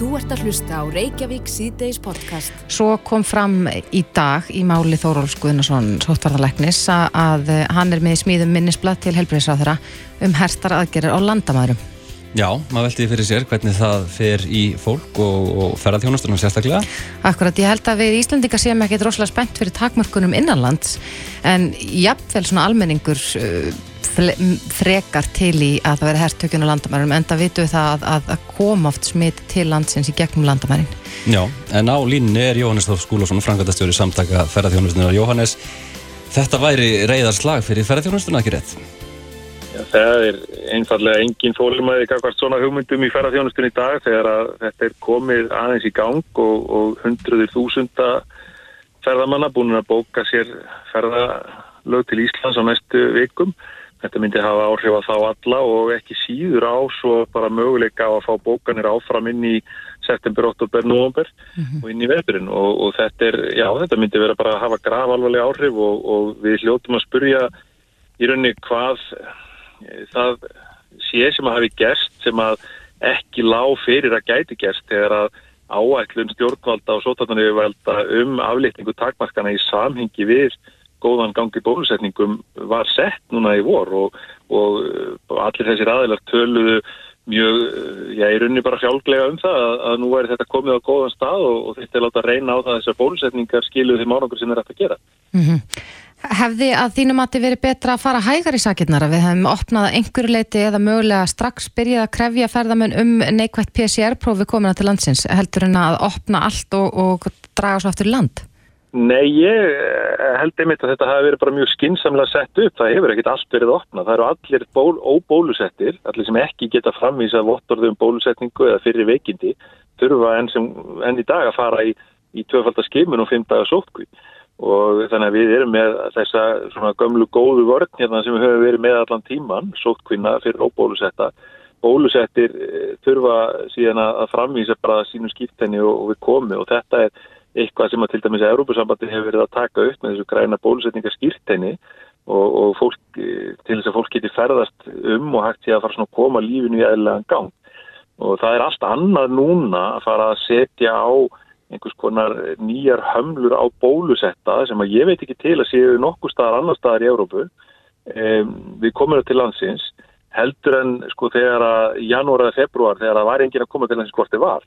Þú ert að hlusta á Reykjavík síðdeis podcast. Svo kom fram í dag í máli Þóróls Guðnason, sóttvarðarleiknis, að hann er með smíðum minnisblad til helbriðsráðara um hertar aðgerir á landamærum. Já, maður veldi fyrir sér hvernig það fer í fólk og, og ferðarþjónastunum sérstaklega. Akkurat, ég held að við Íslandingar séum ekki droslega spennt fyrir takmörkunum innanlands, en jafnvel svona almenningur uh, frekar til í að það veri herrtökjun á landamærum en það vitum við það að, að koma oft smitt til landsins í gegnum landamærin. Já, en á línni er Jóhannes Þór Skúlason frangatastjóri samtaka ferðarþjónustunar Jóhannes, þetta væri reyðarslag fyrir ferðarþjónustuna, ekki rétt? Já, það er einfallega engin fólumæði kakvart svona hugmyndum í ferðarþjónustunni í dag þegar að þetta er komið aðeins í gang og, og hundruður þúsunda ferðamanna búin að bóka sér ferðalög til Íslands á næstu vikum Þetta myndi hafa áhrif að þá alla og ekki síður á svo bara möguleika á að fá bókanir áfram inn í september, oktober, november mm -hmm. og inn í veðurinn og, og þetta er, já þetta myndi vera bara að hafa graf alvarlega áhrif og, og við hljóttum að spurja í rauninni hvað það sé sem að hafi gerst sem að ekki lág fyrir að gæti gerst þegar að áætlun stjórnvalda og sótartanriðvelda um aflýtningu takmarkana í samhengi við góðan gangi bólusetningum var sett núna í vor og, og, og allir þessir aðilar töluðu mjög, já, ég runni bara sjálflega um það að, að nú er þetta komið á góðan stað og, og þetta er láta að reyna á það þessar bólusetningar skiluð þeim árangur sem er hægt að gera. Mm -hmm. Hefði að þínum að þið verið betra að fara hægar í sakirnar að við hefum opnað einhverju leiti eða mögulega strax byrjað að krefja ferðamenn um neikvægt PCR-prófi komina til landsins heldur en að opna allt og draga svo aftur land? Nei, ég eh, held einmitt að þetta hafi verið bara mjög skinsamlega sett upp. Það hefur ekkert allt verið opnað. Það eru allir ból, óbólusettir, allir sem ekki geta framvísað vottorðu um bólusetningu eða fyrir veikindi, þurfa enn, sem, enn í dag að fara í, í tvöfaldaskimun og fimm dagar sótkví. Og þannig að við erum með þessa svona gömlu góðu vörn hérna sem við höfum verið með allan tíman, sótkvína fyrir óbólusetta. Bólusettir eh, þurfa síðan að framvísa bara sínum skiptenni og, og við komi og þetta er eitthvað sem að til dæmis að Európa-sambandi hefur verið að taka upp með þessu græna bólusetninga skýrteini og, og fólk, til þess að fólk geti ferðast um og hægt sé að fara svona að koma lífinu í eðlega gang. Og það er allt annað núna að fara að setja á einhvers konar nýjar hömlur á bólusetta sem að ég veit ekki til að séu nokkuð staðar annar staðar í Európu um, við komum til landsins heldur en sko þegar að janúar eða februar þegar það var engin að koma til landsins hvort þið var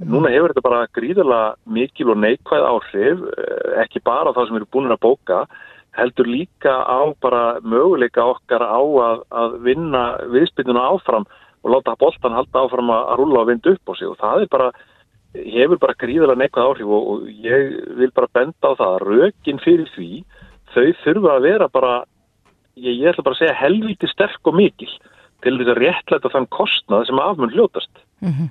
Núna hefur þetta bara gríðala mikil og neikvæð áhrif, eh, ekki bara þá sem við erum búin að bóka, heldur líka á bara möguleika okkar á að, að vinna viðspilnuna áfram og láta boltan halda áfram að, rulla og vinda upp á sig og það bara, hefur bara gríðala neikvæð áhrif og, og ég vil bara benda á það að rökin fyrir því þau þurfa að vera bara, ég, ég ætla bara að segja helviti sterk og mikil til þess að réttlæta þann kostnað sem afmun hljótast. Mm -hmm.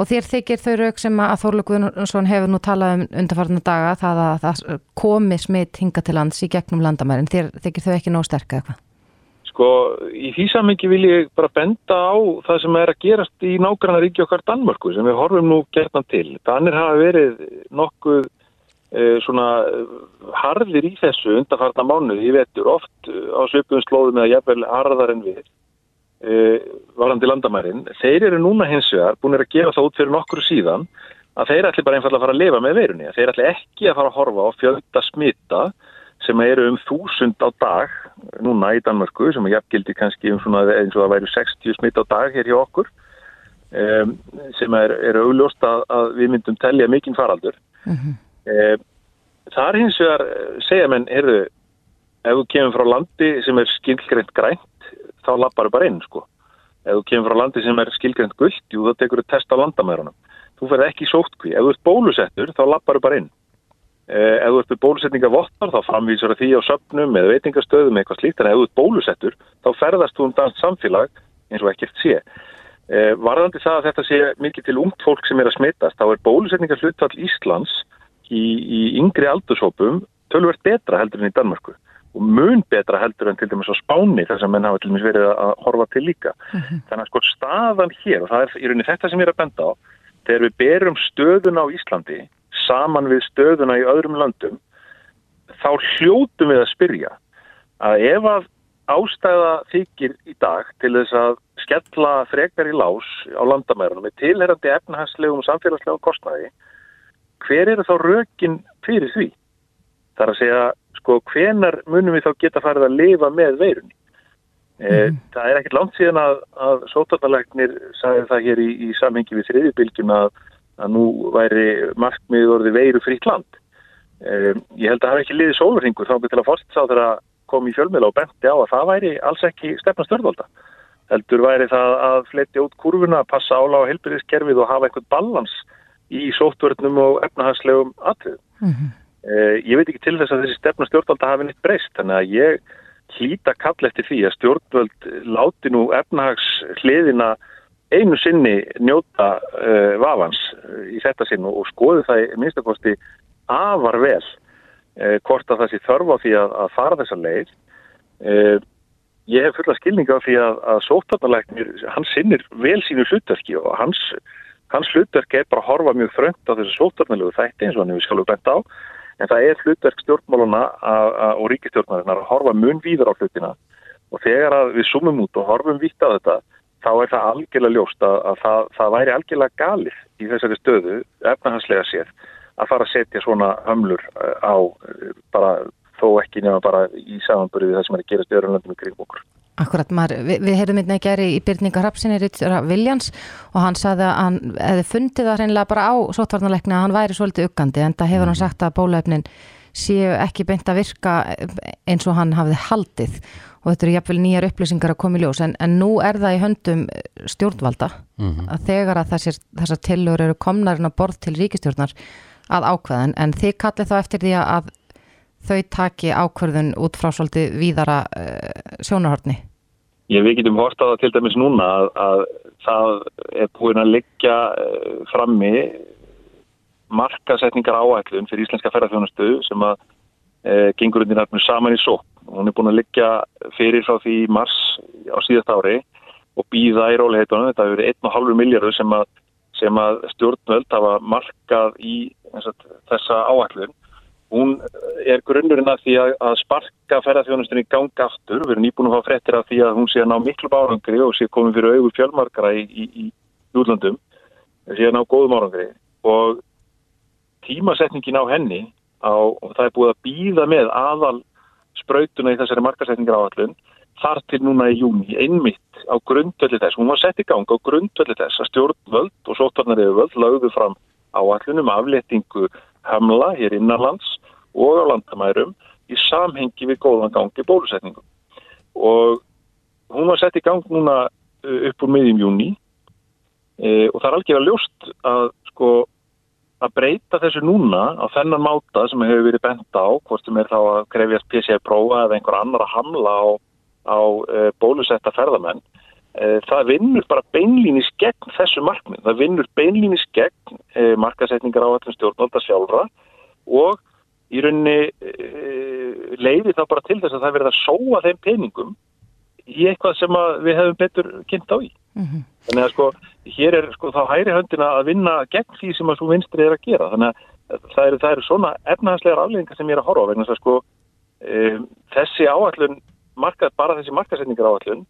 Og þér þykir þau rauk sem að Þorlu Guðnarsson hefur nú talað um undarfarnar daga það að það komi smitt hinga til lands í gegnum landamærin. Þér þykir þau ekki nóg sterk eða hvað? Sko, í því samengi vil ég bara benda á það sem er að gerast í nákvæmna ríki okkar Danmörku sem við horfum nú gertan til. Danir hafa verið nokkuð eh, svona harðir í þessu undarfarnar mánuði, ég vetur oft á svipum slóðum eða jafnvel harðar en við varandi landamærin, þeir eru núna hins vegar búin að gefa það út fyrir nokkru síðan að þeir ætli bara einfallega að fara að lifa með veirunni þeir ætli ekki að fara að horfa á fjölda smita sem eru um þúsund á dag núna í Danmarku sem er jafngildi kannski um svona eins og það væri 60 smita á dag hér hjá okkur um, sem er, er augljóst að, að við myndum tellja mikinn faraldur mm -hmm. um, það er hins vegar segja menn, heyrðu ef þú kemur frá landi sem er skilgreint grænt þá lappar þau bara inn sko. Ef þú kemur frá landi sem er skilgrend gullt, jú þá tekur þau test á landamærunum. Þú ferð ekki sóttkví. Ef þú ert bólusettur, þá lappar þau bara inn. Eh, ef þú ert bólusetninga vottar, þá framvísar því á söpnum eða veitingastöðum eitthvað slíkt. En ef þú ert bólusettur, þá ferðast þú um dans samfélag eins og ekkert sé. Eh, varðandi það að þetta sé mikið til ungt fólk sem er að smittast, þá er bólusetninga hlutfall Íslands í, í yngri aldurshópum tölverð betra heldur en í Danmarku og mun betra heldur en til dæmis á spáni þar sem menn hafa til dæmis verið að horfa til líka. Uh mhm. -huh. Þannig að sko staðan hér, og það er í rauninni þetta sem ég er að benda á, þegar við berum stöðuna á Íslandi saman við stöðuna í öðrum landum, þá hljótum við að spyrja að ef að ástæða þykir í dag til þess að skella frekar í lás á landamærunum með tilherandi efnahagslegum og samfélagslegum kostnæði, hver eru þá rökin fyrir því? Það er að segja, sko, hvenar munum við þá geta farið að lifa með veirunni? Mm. Það er ekkert langt síðan að, að sótarnalegnir sagði það hér í, í samhengi við þriðjubilgjum að, að nú væri markmið orði veiru frítt land. Um, ég held að það hef ekki liðið sólurringur þá betur að fórstsáður að koma í fjölmiðla og benti á að það væri alls ekki stefna stjórnvalda. Heldur væri það að fletti út kurvuna, passa ála á helbyrðiskerfið og hafa eitthvað balans í sóttvörnum og efnahagslegum atriðum. Mm -hmm. Uh, ég veit ekki til þess að þessi stefna stjórnvalda hafi nýtt breyst, þannig að ég hlýta kall eftir því að stjórnvöld láti nú efnahagshliðina einu sinni njóta uh, vafans uh, í þetta sinn og skoði það í minnstakosti afar vel uh, hvort að það sé þörfa því að, að fara þessa leið. Ég hef fulla skilninga því að, að sótarnalegnir, hann sinnir vel sínu hlutverki og hans, hans hlutverki er bara að horfa mjög þröngt á þessu sótarnalegu þætti eins og hann hefur sjálfur bænt á en það er hlutverk stjórnmáluna og ríkistjórnarinnar að horfa mun víður á hlutina og þegar við sumum út og horfum vítt á þetta þá er það algjörlega ljóst að, að það, það væri algjörlega galið í þessari stöðu efnahanslega séð að fara að setja svona hömlur eh, á eh, bara þó ekki nema bara í samanbörju við það sem er að öðrum löndum kring okkur. Akkurat, maður, við, við heyrðum einnig að gera í byrninga Rapsinni Viljans og hann saði að hann hefði fundið það hreinlega bara á sótvarnarleikni að hann væri svolítið uggandi en það hefur hann sagt að bólöfnin séu ekki beint að virka eins og hann hafði haldið. Og þetta eru jafnvel nýjar upplýsingar að koma í ljós. En, en nú er það í höndum stjórnvalda mm -hmm. að þegar að þessar tillur eru komnarinn að borð til ríkistjórnar að ákveðan en þið kallið þá eftir því að þau taki ákverðun út frá svolítið víðara uh, sjónarhortni? Ég við getum hortað til dæmis núna að, að það er búin að liggja uh, frammi markasetningar áætlun fyrir íslenska ferðarþjónustu sem að uh, gengur undir nærmur saman í sóp. Hún er búin að liggja fyrir frá því mars á síðast ári og býða í róliheitunum. Þetta hefur verið 1,5 miljardur sem sem að stjórnvöld hafa markað í þessa áætlun hún er grunnurinn að því að, að sparka ferðarþjónustunni ganga aftur. Við erum nýbúin að fá frettir af því að hún sé að ná miklu bárangri og sé komið fyrir augur fjölmarkara í, í, í útlandum, sé að ná góðum árangri. Og tímasetningin á henni á, og það er búið að býða með aðal sprautuna í þessari markasetningar áallun þar til núna í júni, einmitt á grundvöldi þess, hún var sett í gang á grundvöldi þess að stjórnvöld og sóttarnar yfir völd lauðu fram áallunum afléttingu hamla hér innanlands og á landamærum í samhengi við góðan gangi bólusetningum. Og hún var sett í gang núna uh, upp úr miðjum júni e, og það er algjörlega ljóst að sko að breyta þessu núna á þennan máta sem hefur verið bent á, hvort sem er þá að krefjast PCR-prófa eða einhver annar að hamla á, á e, bólusetta ferðamenn, e, það vinnur bara beinlýnis gegn þessu markmið. Það vinnur beinlýnis gegn e, markasetningar á allum stjórnvalda sjálfra og í rauninni uh, leiði þá bara til þess að það verða að sóa þeim peningum í eitthvað sem við hefum betur kynnt á í. Mm -hmm. Þannig að sko, hér er sko þá hæri höndina að vinna gegn því sem að svo vinstri er að gera. Þannig að það eru, það eru svona efnahanslegar afleggingar sem ég er að horfa á vegna þess að sko um, þessi áallun, marka, bara þessi markasetningar áallun,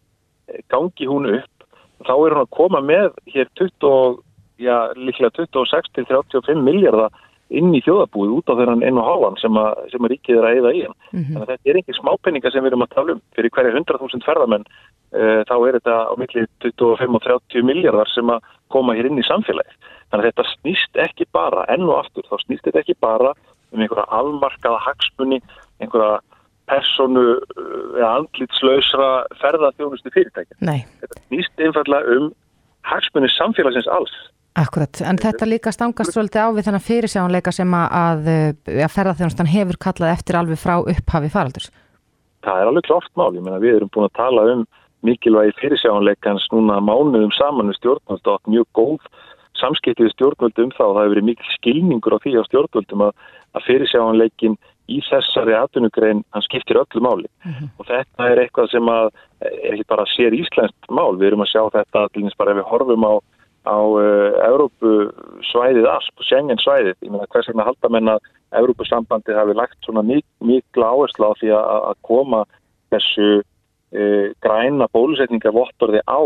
gangi hún upp, þá er hún að koma með hér 20, já, líklega 26 til 35 miljardar inn í þjóðabúið út á þennan einu háan sem að, sem að ríkið er að eða í hann. Mm -hmm. Þannig að þetta er ekki smápenninga sem við erum að tala um. Fyrir hverja 100.000 ferðamenn uh, þá er þetta á milli 25 og 30 miljardar sem að koma hér inn í samfélagið. Þannig að þetta snýst ekki bara, enn og aftur, þá snýst þetta ekki bara um einhverja almarkaða hagsmunni, einhverja personu eh, eða andlitslausra ferðarþjónustu fyrirtækja. Nei. Þetta snýst einfallega um hagsmunni samfélagsins alls. Akkurat, en þetta líka stangast svolítið á við þennan fyrirsjáanleika sem að, að ferðarþjónustan hefur kallað eftir alveg frá upphafi faraldurs. Það er alveg klart mál, ég meina við erum búin að tala um mikilvægi fyrirsjáanleikans núna mánuðum saman við stjórnvöld og mjög góð samskiptið við stjórnvöld um það og það hefur verið mikil skilningur á því á stjórnvöldum að, að fyrirsjáanleikin í þessari atvinnugrein hann skiptir öllu máli. Mm -hmm. og þetta er eitthvað sem að er ekki bara sér íslenskt mál, við erum að sjá þetta allir bara ef við horfum á á uh, Európu svæðið allt, Schengen svæðið ég meina hvers vegna halda menna að Európusambandið hafi lagt svona mik mikla áherslu á því að koma þessu uh, græna bólusetninga vottorði á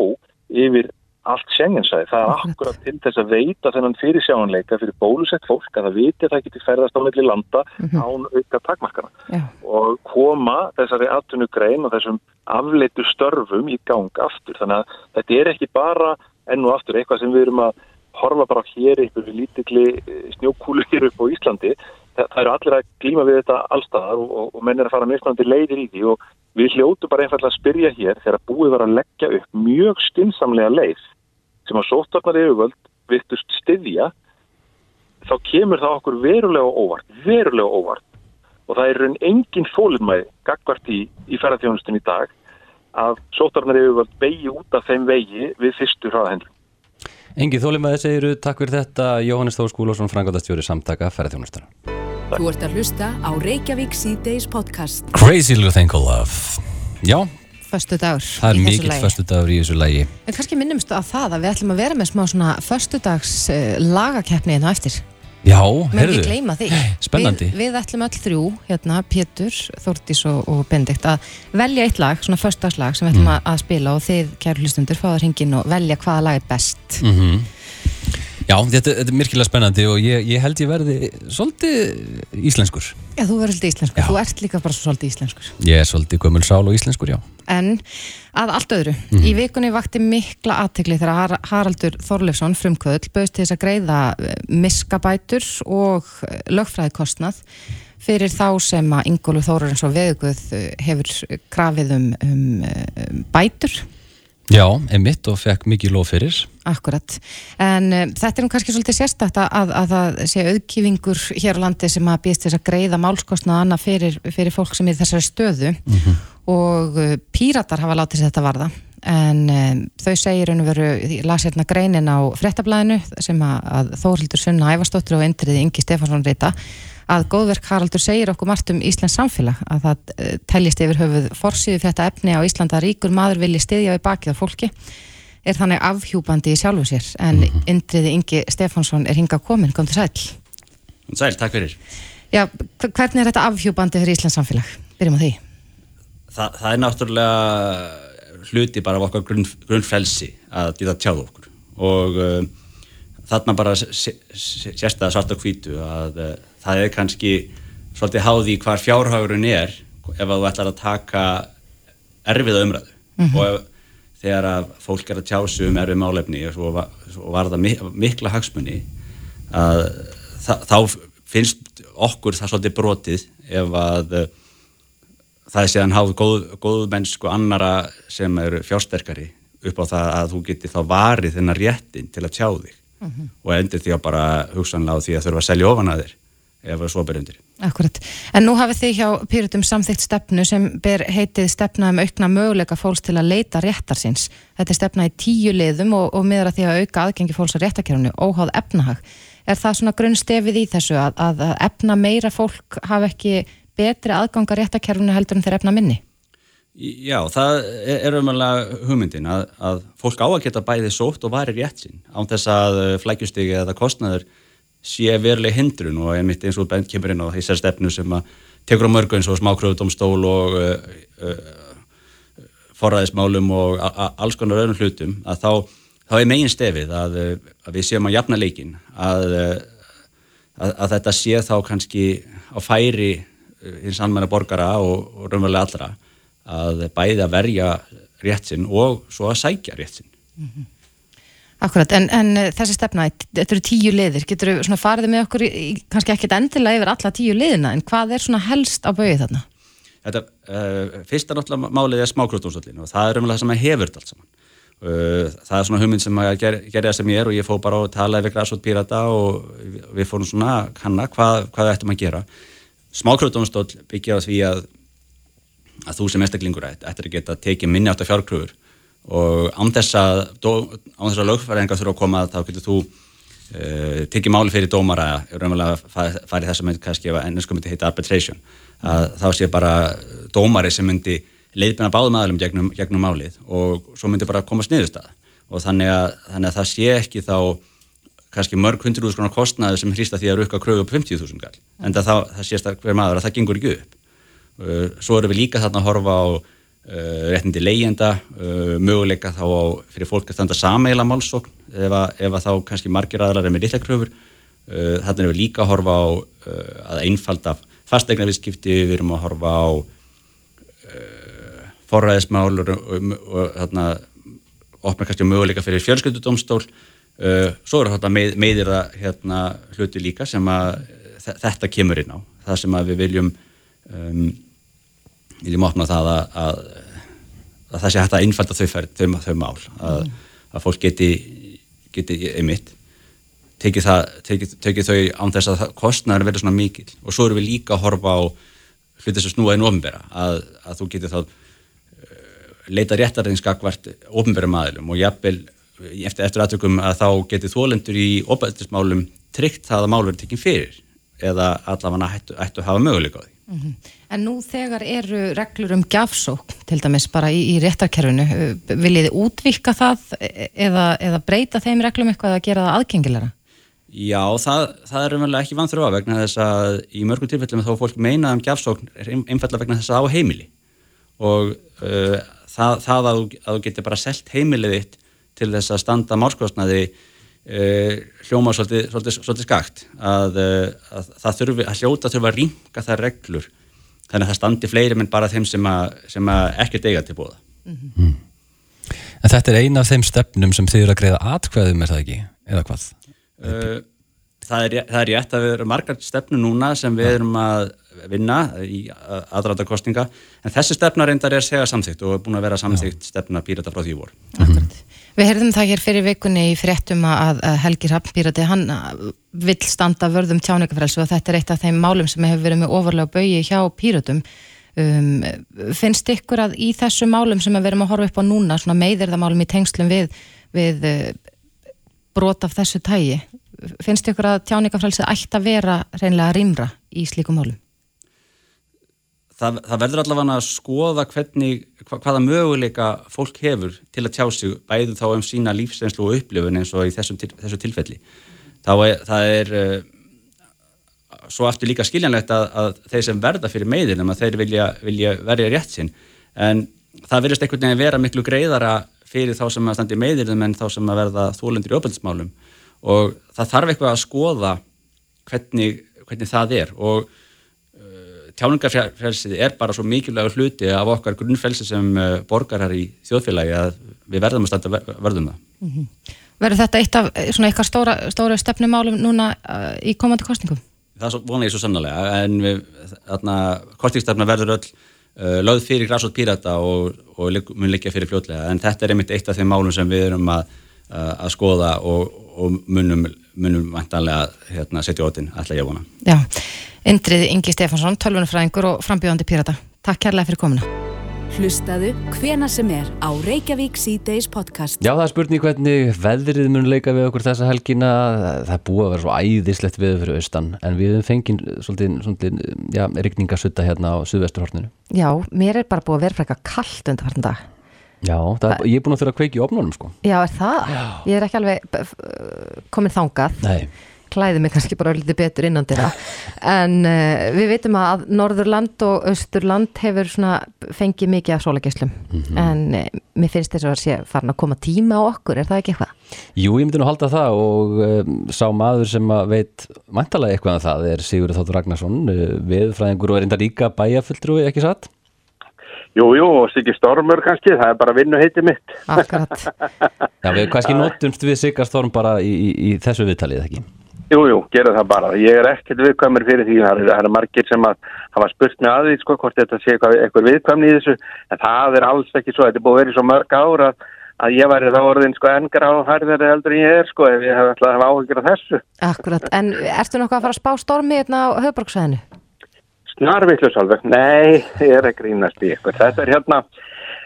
yfir allt Schengensæði. Það er Akkurat. akkurat til þess að veita þennan fyrir sjáanleika fyrir bólusett fólk að það viti að það geti ferðast á milli landa án auka takmarkana Já. og koma þessari atvinnugrein og þessum afleitu störfum í gang aftur. Þannig að þetta er ekki bara enn og aftur eitthvað sem við erum að horfa bara hér einhverju lítilli eh, snjókúlu hér upp á Íslandi. Það, það eru allir að glíma við þetta allstaðar og, og, og menn er að fara mismunandi leiðir í því og við hljótu bara einfallega að spyrja hér þegar búið var að leggja upp mjög skynnsamlega leið sem að sóttvarnar yfirvöld vittust styðja þá kemur það okkur verulega óvart, verulega óvart og það er raun engin þóliðmæði gagvart í, í ferðarþjónustun í dag að sóttvarnar yfirvöld beigi út af þeim vegi við fyrstu hraðahendlu. Engi þólimaði segiru, takk fyrir þetta Jóhannes Þór Skúlásson, frangandastjóri samtaka ferðarþjónustuna. Þú ert að hlusta á Reykjavík síðdeis podcast. Crazy little thing called love. Já, Föstu dagur það er mikill föstu dagur í þessu lægi. En kannski minnumstu að það að við ætlum að vera með smá svona föstudags uh, lagakeppni hérna á eftir. Já, Mér heyrðu. ekki gleyma því. Spennandi. Við, við ætlum öll þrjú, hérna, Pétur, Þórdís og, og Benedikt, að velja eitt lag, svona föstudagslag sem við ætlum Mm. að, að spila og þið, kæru hlustundur, fáða hringin og velja hvaða lag er best. Mm Já, þetta, þetta er myrkilega spennandi og ég, ég held ég verði svolítið íslenskur. Já, þú verður svolítið íslenskur. Þú ert líka bara svo svolítið íslenskur. Ég er svolítið gömul sál og íslenskur, já. En að allt öðru, Mhm. í vikunni vakti mikla aðtegli þegar Har- Haraldur Þorleifsson frumkvöðl bauðst til þess að greiða eh, miskabætur og eh, lögfræðikostnað fyrir þá sem að Ingólu Þórarins og Veðuguð hefur krafið um, um, um bætur. Já, emitt og fekk mikið lof fyrir. Akkurat, en um, þetta er nú kannski svolítið sérstakt að, að, að það sé auðkýfingur hér á landi sem að býðst þess að greiða málskostnað annað fyrir, fyrir fólk sem er í þessari stöðu og uh, píratar hafa látið sér þetta varða. En um, þau segir veru, ég las hérna greinin á fréttablaðinu sem að, Þórhildur Sunna Ævarsdóttir og Indriði Ingi Stefansson reyta að góðverk Haraldur segir okkur margt um Íslands samfélag að það uh, teljist yfir höfuð forsýðu fyrir þetta efni á Íslanda ríkur maður vilji styðja við bakið á fólki er þannig afhjúpandi í sjálfu sér. En Indriði Ingi Stefansson er hinga komin, kom til sæl Sæl, takk fyrir. Já, hv- hvernig er þetta afhjúpandi fyrir Íslands samfélag? Byrjum á því Þa, það er náttúrulega hluti bara af okkar grunn, grunnfrelsi að geta tjáð okkur. Og uh, þarna bara sérst það svart og hvítu að uh, það er kannski svolítið háði hvar fjárhagurinn er ef að þú ætlar að taka erfiða umræðu. Og ef, þegar að fólk er að tjásu um erfið málefni og svo, svo var það mik mikla hagsmunni að þá finnst okkur það svolítið brotið ef að uh, það er séðan háð góð, góð mennsku annara sem eru fjársterkari upp á það að þú geti þá varið þennar réttin til að tjá þig og endur því að bara hugsanlega á því að þurfa að selja ofan að þér ef það svo ber undir. Akkurat, en nú hafið þið hjá Pyrrhutum samþykkt stefnu sem ber heitið stefna um aukna möguleika fólks til að leita réttar síns. Þetta er stefna í tíu liðum og, og miður að því að auka aðgengi fólks á réttakjörunu, óháð efnahag. Er það svona grunnstefið í þessu að, að, að efna meira fólk hafa ekki betri aðganga réttakjörunu heldur en þeir efna minni? Já, það er, er umhverflega hugmyndin að, að fólk á að geta bæði sótt og varir rétt sinn án þess að flækjustigi eða kostnaður sé veruleg hindrun og einmitt eins og bent kemur inn á þessar stefnu sem að tekur á mörgu eins og smákröðudómstól og uh, uh, forræðismálum og alls konar öðrum hlutum að þá, þá er megin stefið að, uh, að við séum að jafna leikin uh, að, að þetta sé þá kannski á færi uh, hins anmenna borgara og, og raunverulega allra að bæði að verja rétt sinn og svo að sækja rétt sinn. Akkurat, en, en eh, þessi stefna, þetta eru tíu liðir, getur þú svona farið með okkur í, kannski ekkit endilega yfir alla tíu liðina, en hvað er svona helst á bauði þarna? Þetta, uh, fyrsta náttúrulega málið er smákrútdómsvöldin og það er umlega sem að hefur allt saman. Uh, það er svona hugmynd sem að ger, gerja sem ég er og ég fó bara og talaði við græsótt pírata og við, fórum svona að kanna hvað, hvað ættum að gera. Smákrútdómsvöld byggja á því að, að þú sem einstaklingur ættir að geta tekið minni átt af fjárkrúður og án þess að, að lögfæringar þurfa að koma þá getur þú uh, tekið máli fyrir dómara raunverulega farið þess að myndi kannski ef ennsku myndi heita arbitration. Að þá sé bara dómari sem myndi leiðbina báðum aðlum gegnum, gegnum málið og svo myndi bara komast niðurstað og þannig að, þannig að það sé ekki þá kannski mörg hundruð skonar kostnaði sem hrýsta því að rukka krögu upp 50.000 gall. En það, það sést að hver maður að það gengur ekki upp. Uh, svo erum við líka þarna að horfa á uh, réttindi leyenda, uh, möguleika þá á, fyrir fólk að standa sameila málsókn ef að, ef að þá kannski margir aðlar er með litla kröfur. Uh, Þannig erum við líka að horfa á uh, að einfalda fastegnaviðskipti, við erum að horfa á uh, forræðismál og, og, og þarna opna kannski möguleika fyrir fjölskyldudómstól svo eru þetta með, meðir það hérna, hluti líka sem að þetta kemur inn á. Það sem að við viljum um, viljum opna það að, að, að það sé hægt að innfælda þau, þau, þau mál. Að, mm. að fólk geti, geti einmitt tekið, það, tekið, tekið þau án þess að kostnæður verður svona mikil og svo eru við líka að horfa á hluti sem snúaðin ofinbera að, að þú getur þá uh, leita réttarreynskakvart ofinbera maðilum og jafnvel eftir, eftir aðtökum að þá getur þólendur í opældismálum tryggt það að mál verður tekinn fyrir eða allavega ættu, ættu að hafa möguleika á því. Mm -hmm. En nú þegar eru reglur um gjafsók til dæmis bara í, í réttarkerfinu, viljið þið útvika það eða, eða breyta þeim reglum eitthvað að gera það aðgengilega? Já, það, það er umverulega ekki vanþurfa vegna þess að í mörgum tilfellum þá fólk meina um gjafsókn er einfallega vegna þess að á heimili og uh, það, það að, að þú getur bara selgt heimilið þitt til þess að standa málskostnaði uh, hljóma svolítið, svolítið, svolítið skakt að, uh, að það þurfi, að hljóta þurfa að ringa það reglur. Þannig að það standi fleiri menn bara þeim sem, að, sem að ekki deiga til bóða mm -hmm. En þetta er eina af þeim stefnum sem þið eru að greiða atkvæðum er það ekki, eða hvað? Uh, það er, það er rétt að við erum margar stefnu núna sem við erum að vinna í aðræta kostinga en þessi stefna reyndar er segja samþygt og er búin að vera samþygt stefna pírata frá því vor. Akkurat. Við heyrðum það hér fyrir vikunni í fréttum að Helgi Rapp pírati hann vill standa vörðum tjáningafrelsu og þetta er eitt af þeim málum sem hefur verið með ofarlega bögi hjá píratum um, finnst ykkur að í þessu málum sem við erum að horfa upp á núna meðir það málum í tengslum við, við uh, brot af þessu tægi finnst ykkur að tjáningafrelsu ætti að vera reynlega rýmra í slíkum málum? Það, það verður allavega að skoða hvernig, hva, hvaða möguleika fólk hefur til að tjá sig bæðu þá um sína lífsreynslu og upplifun eins og í þessum, þessu tilfelli. Er, það er uh, svo aftur líka skiljanlegt að, að þeir sem verða fyrir meðinum að þeir vilja, vilja verja rétt sinn. En það verðist einhvern veginn að vera miklu greiðara fyrir þá sem að standi meðinum en þá sem að verða þólendur í ofbeldsmálum og það þarf eitthvað að skoða hvernig, hvernig það er. Og tjáningarfrelsið er bara svo mikilvægur hluti af okkar grunnfelsi sem uh, borgarar í þjóðfélagi að við verðum að standa verðum það. Mm -hmm. Verður þetta eitt af eh, svona eitthvað stóra, stóra stefnumálum núna uh, í komandi kostningum? Það vona ég svo sannlega en við, þarna, kostingstefna verður öll uh, lögð fyrir græsótt pírata og, og mun liggja fyrir fljótlega en þetta er einmitt eitt af þeim málum sem við erum að, að skoða og, og munum, munum vantanlega hérna, setja ótinn alltaf ég vona. Já. Indrið Ingi Stefansson, tölvunafræðingur og frambjóðandi pírata. Takk kærlega fyrir komuna. Hlustaðu hvena sem er á Reykjavík C-Days podcast. Já, það er spurning hvernig veðrið mun leika við okkur þessa helgina. Það er búið að vera svo æðislegt við fyrir austan, en við fengum svolítið, svolítið já, rikningasutta hérna á suðvesturhorninu. Já, mér er bara búið að vera frekka kallt undir hvernig dag. Já, er, ég er búin að þurfa að kveiki í opnónum sko. Já, er það? Já. Ég er ekki alveg komin þangað. Nei klæði mig kannski bara litið betur innan þeirra en uh, við veitum að Norðurland og Östurland hefur fengið mikið af sólageslum mm -hmm. en uh, mér finnst þess að það sé farin að koma tíma á okkur, er það ekki eitthvað? Jú, ég myndi nú halda það og um, sá maður sem veit mæntalega eitthvað af um það er Sigurður Þáttur Ragnarsson viðfræðingur og er enda líka bæjafulltrúi, ekki satt? Jú, jú, og Siggi Stormur kannski, það er bara vinnu heiti mitt. Akkurat. Já, við kannski notumst við Sigga Storm bara í, í, í þessu viðtalið, ekki? Jú, jú, gera það bara. Ég er ekkert viðkvæmur fyrir því. Það er, er margir sem að hafa spurt mig að því, sko, hvort þetta sé eitthvað, viðkvæmni í þessu. En það er alls ekki svo. Þetta er búið að vera svo mörg ára að, að ég væri þá orðin, sko, engar áhærðari heldur en ég er, sko, ef ég hef alltaf hafa áhyggjur af þessu. Akkurat. En ertu nokkuð að fara að spá stormi hérna á höfbruksvæðinu? Snarvillis alveg. Nei, ég er ekki rínast í eitthvað. Þetta er hérna...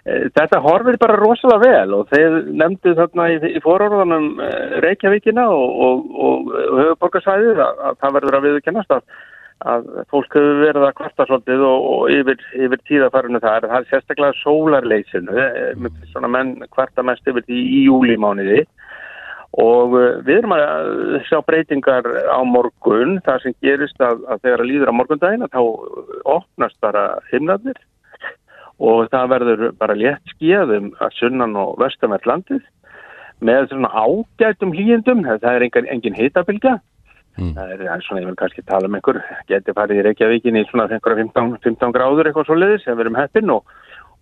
Eh, þetta horfir bara rosalega vel og þeir nefndu þarna í, í fororðanum eh, Reykjavíkina og, og, og höfuborgarsvæðið að, að það verður að viðkennast að, að fólk hefur verið að kvarta svolítið og, og yfir, yfir tíðafarinu það er, það er sérstaklega sólarleysinu, eh, svona menn kvarta mest yfir því í júlimániði og við erum að sjá breytingar á morgun, það sem gerist að, að þegar að líður á morgundagina þá opnast bara himnaðir og það verður bara létt skíðum að sunnan og vestanvert landið með svona ágætum hlýjendum, það er engin, engin hitabilgja Mm. það er er svona, ég vil kannski tala um einhver geti farið í Reykjavíkin í svona einhverja 15, 15 gráður eitthvað svo leiðis sem við erum heppin og,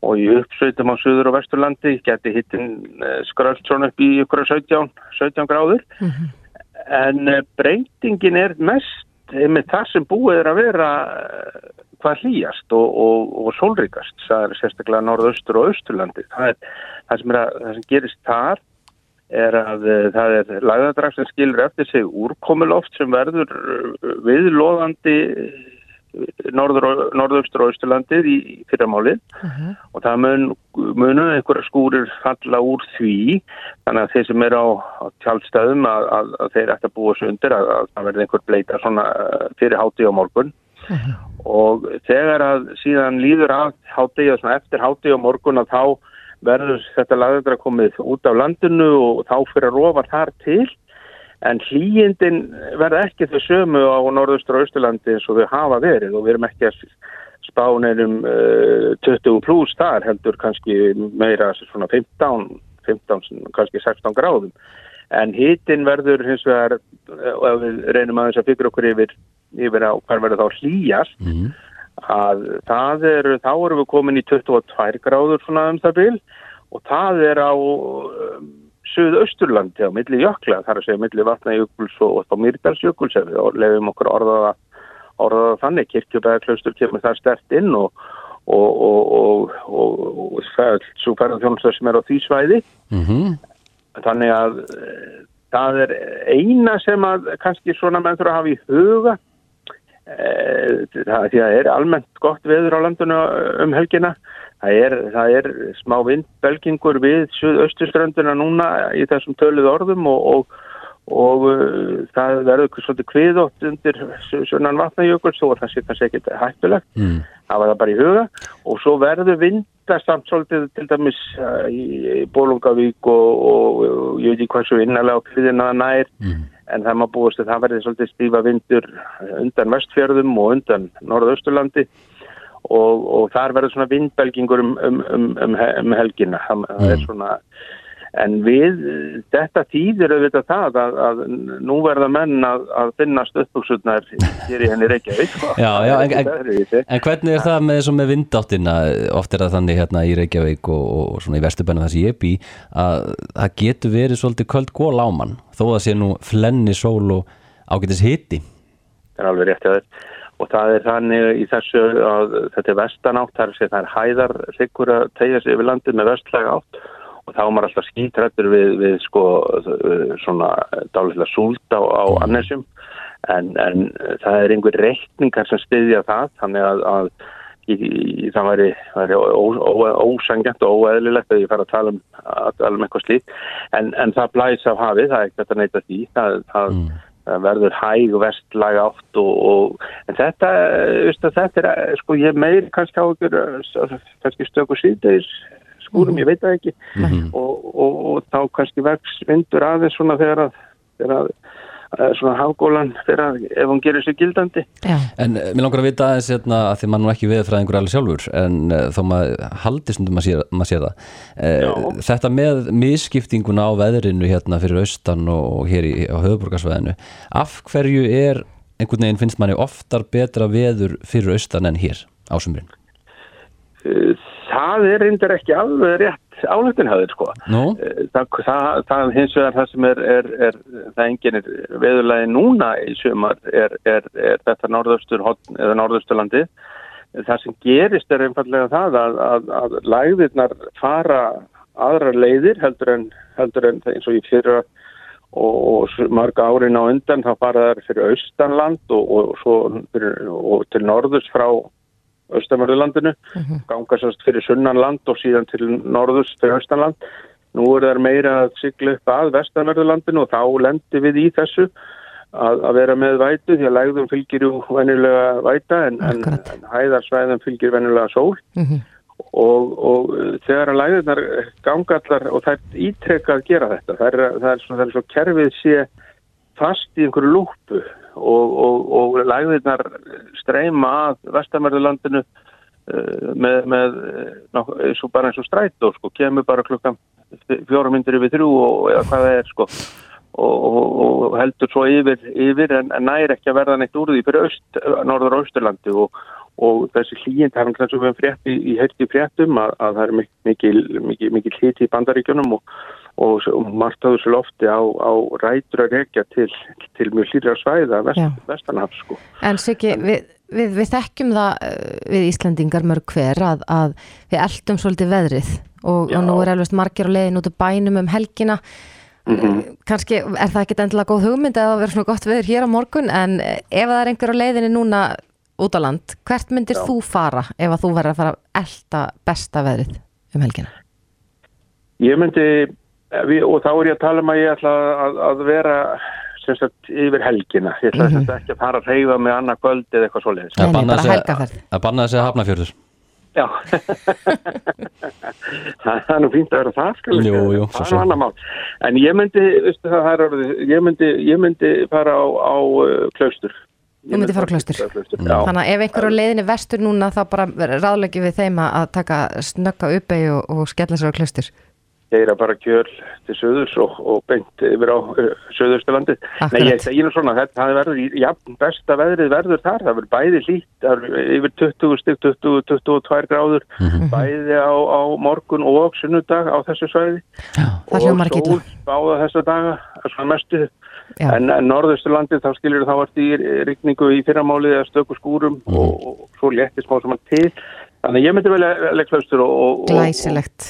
og í uppsveitum á Suður og Vesturlandi geti hittin uh, skröld svona upp í einhverja 17, 17 gráður. En uh, breytingin er mest með það sem búið er að vera uh, hvað hlýjast og, og, og sólríkast, það er sérstaklega norðaustur og austurlandi. Það, er, það, sem, er að, það sem gerist þar er að það er lagðadrag sem skilur eftir sig úrkomuloft sem verður viðlóðandi norður, norðaustur og austurlandið í fyrramálið. Og það mun, munu einhverja skúrir falla úr því. Þannig að þeir sem eru á, á tjálstæðum að, að, að þeir ætti að búa sig undir að, að það verði einhver bleita svona uh, fyrir hátíð á morgun. Og þegar að síðan líður að hátíð og svona eftir hátíð á morgun að þá verður þetta lagðandra komið út af landinu og þá fyrir að rofa þar til en hlýjindin verða ekki þau sömu á norðustur og austurlandi eins og þau hafa verið. Og við erum ekki að spá neinum uh, 20 pluss þar heldur kannski meira svona 15, 15 kannski 16 gráðum. En hitin verður hins vegar og ef við reynum aðeins að fyrir okkur yfir, yfir á hvað verður þá hlýjast. Mm. að það er, þá erum við komin í 22 gráður svona um það bil. Og það er á um, Suðausturlandi á milli jökla, þar að segja milli vatnajökuls og, og ef við lefum okkur orðaða, orðaða þannig, kirkjubæðaklaustur kemur það stert inn og, og, og, og það, svo ferðar þjónustar sem er á því svæði. Mm þannig að eh, það er eina sem að kannski svona menn þurfa að hafa í huga. Eh, það, því að það er almennt gott veður á landinu um helgina það er, það er smá vindbelgingur við suðaustuströndina núna í þessum töluð orðum og, og, og uh, það verður svolítið kviðótt undir sunnan vatnajökuls og það sé kannski ekkit hættulegt Mm. það var það bara í huga og svo verður vindasamt svolítið til dæmis uh, í, Bólungavík og, og, og ég veit ekki hvað svo innarlega á kviðina það nær Mm. en það maður búist að það verði svolítið stífa vindur undan vestfjörðum og undan norðausturlandi og, og þar verður svona vindbelgingur um, um, um, um, um er svona en við, þetta þýðir auðvitað það að, að nú verða menn að, að finna stöðbúksutnar hér í henni Reykjavík sko. Já, já, en- en-. En hvernig er það með, með vindáttina oft er það þannig hérna í Reykjavík og, og svona í Vesturbænum þar sem ég bý að það getur verið svolítið köld gól á mann þó að sé nú flenni sól og ágætis hiti Það er alveg rétt hjá þér. Og það er þannig í þessu að þetta er vestanátt, það er, að það er hæðar sigur að tegja sig yfir landið með vestlæga átt. Og þá er maður alltaf skítrættur við, við sko svona dálilega súld á, á annesjum. En, en það er einhver reikningar sem styðja það þannig að, að í, í, það væri, væri ósangjant og óeðlilegt að ég fara að tala um, að tala um eitthvað slíkt. En, en það blæs af hafið, það er ekkert að neyta því. Það, það, það verður hæg vestlag átt og, og en þetta, eh, veistu, þetta er eh, sko ég meir kannski á ykkur eh, kannski stöku síðdeis skúrum, ég veit það ekki. Og, og, og þá kannski vex vindur aðeins svona þegar að, þegar að eh, svona hafgólan þegar að ef hún gerir sig gildandi. Já, En uh, mér langar að vita aðeins hérna að því maður nú ekki viðfræðingur alveg sjálfur en uh, þó maður haldi stundum að sér, sér það. Uh, Þetta með misskiptinguna á veðrinu hérna fyrir austan og hér í, á höfuborgarsvæðinu af hverju er einhvern veginn finnst manni oftar betra veður fyrir austan en hér á sumrin? Eh, það er reyndar ekki alveg rétt álættinhæður sko Nú? Eh, það, það, það hins vegar það sem er, er, er það enginn er veðurlagi núna í sumar er, er, er þetta norðaustur eða norðausturlandi það sem gerist er einfallega það að, að, að læðirnar fara aðrar leiðir heldur en, heldur en eins og í fyrra og, og mörg árin á undan þá fara þær fyrir austanland og, og, og til norðurs frá austanverðurlandinu ganga sérst fyrir sunnanland og síðan til norðurs fyrir austanland nú er það meira að sigla upp að vestanverðurlandinu og þá lendir við í þessu að, að vera með vætu því að lægðum fylgir jú venjulega væta en, en, en hæðarsvæðum fylgir venjulega sól. Og, og uh, þegar að lægðunar ganga allar og það er ítrekka að gera þetta það er, það er, svo, það er svo kerfið sé fast í einhverju lúpu og, og, og lægðirnar streyma að vestamörðulandinu uh, með, með uh, ná, og bara eins og strætó sko, kemur bara klukkan fjóra myndir yfir þrjú og eða hvað það er sko. Og, og, heldur svo yfir, yfir en, en næri ekki að verða neitt úr því fyrir öst, norður austurlandi og, þessi hlýjend, það er kannski hefum frétt í, í heilti fréttum að, að það er mikil, mikil, mikil hlýti í bandaríkjunum og, og, margt á þessu lofti á, á rætur að rekja til, til mjög hlýra svæða vest, vestanhaf sko. En Siggi, við, við, við þekkjum það uh, við Íslandingar mörg hver að, að við eldum svolítið veðrið og, og nú er alveg margir á leiðin út af bænum um helgina mm -hmm. kannski er það ekki endilega góð hugmynd að það verður svona gott veður hér á morgun en ef það er einhver á leiðinni núna út á land, hvert myndir Já. þú fara ef að þú verður að fara að elda besta veðrið um helgina? Ég myndi og þá er ég að tala um að ég ætla að, að vera sagt, yfir helgina. Ég ætla mm -hmm. ekki að fara að reyfa með annað göld eða eitthvað svoleiðis. Það bannaði sig að hafna fjörður. Já. Það er nú fínt að vera það skal jú, jú, það er annar mál. En ég myndi, veistu, er, ég myndi ég myndi fara á, á uh, klaustur. Ég myndi fara á klaustur. Þannig að ef einhver á leiðinni vestur núna þá bara ráðleggi við þeim að taka snögga uppegi og, og skella sér á klaustur geyra bara kjöl til söðurs og, og beint yfir á uh, söðurstalandi. Nei, ég segi nú svona, þetta verður, já, besta veðrið verður þar, það verður bæði hlýtt, það verður yfir 20 stygg, 20-22 gráður, mm -hmm. bæði á, á morgun og sunnudag á þessu svæði já, og sól báða þessa daga, svona mestu. Já. En, en norðusturlandi þá skiljur þá vart í rikningu í fyrramálið eða stöku skúrum mm. og, og svo létti smá saman til. Þannig ég myndi vel að leggja hlaustur og... Glæsilegt.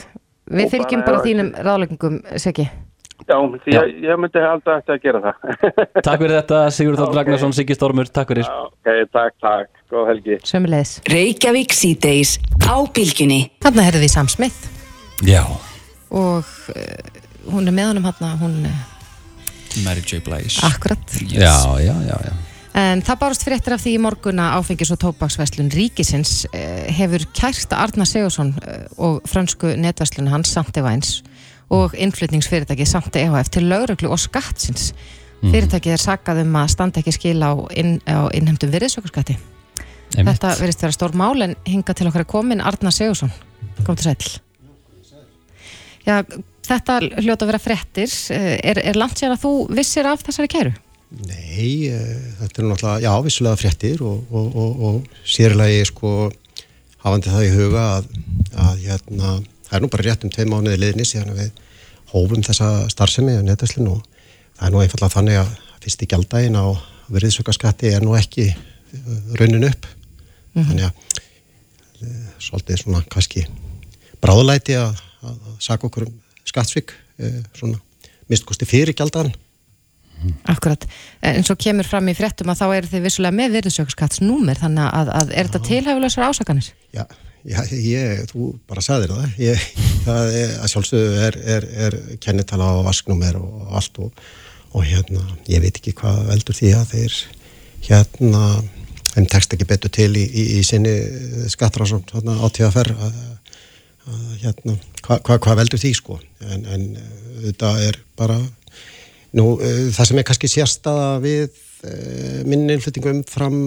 Við fylgjum bara, bara þínum ráðleggingum, Siggi. Já, því Já. Ég, ég myndi alltaf eftir að gera það. takk fyrir þetta, Sigurður Þótt Ragnarsson, Siggi Stormur, takk fyrir. Já, ok, takk, takk, góð helgi. Sömmulegis. Reykjavík síðdeis á bylginni. Þannig herði við Sam Smith. Já. Og uh, hún er með honum hann, hún... Uh, Mary J. Blige. Akkurat. Yes. Já, já, já, já. En það bárst fyrir eftir af því í morguna áfengis og tópaksveslun Ríkisins eh, hefur kært Arna Sigursson eh, og fransku netveslun hans Sante Væns og innflutningsfyrirtæki Sante EHF til lauruglu og skattsins. Mm. Fyrirtækið er sakað um að standa ekki skil á, inn, á innhemdum virðisökurskatti. Þetta verist vera stór mál en hinga til okkar er komin Arna Sigursson. Kom til sæl. Já, þetta hljóta að vera frettir. Eh, er, er langt sér að þú vissir af þessari kæru? Nei, uh, þetta er náttúrulega, já, vissulega fréttir og, og, og, og sérlega sko hafandi það í huga að, að hérna, það er nú bara rétt um tvei mánuði liðni síðan að við hófum þessa starfsemi á netvæslinu og það er nú einfallega þannig að fyrst í gjaldægin á veriðsökkaskatti er nú ekki uh, raunin upp mm -hmm. þannig að uh, svolítið svona kannski bráðlæti að, að, að saka okkur um skattsvík svona mistkosti fyrir gjaldægin Akkurat, en svo kemur fram í fréttum að þá er þið vissulega með virðsökskattsnúmer þannig að, að er þetta tilhæfulegsar ásakanir? Já, já ég, þú bara sagðir það, ég, það er, að sjálfsögðu er, er, er kennitala á vasknúmer og allt og, og hérna, ég veit ekki hvað veldur því að þeir hérna, þeim tekst ekki betur til í, í, í sinni skattrásum átíðaferð að, að hérna, hvað hva, hva veldur því sko, en, en þetta er bara Nú, uh, það sem er kannski sérstaða við uh, minni innflyttingum fram,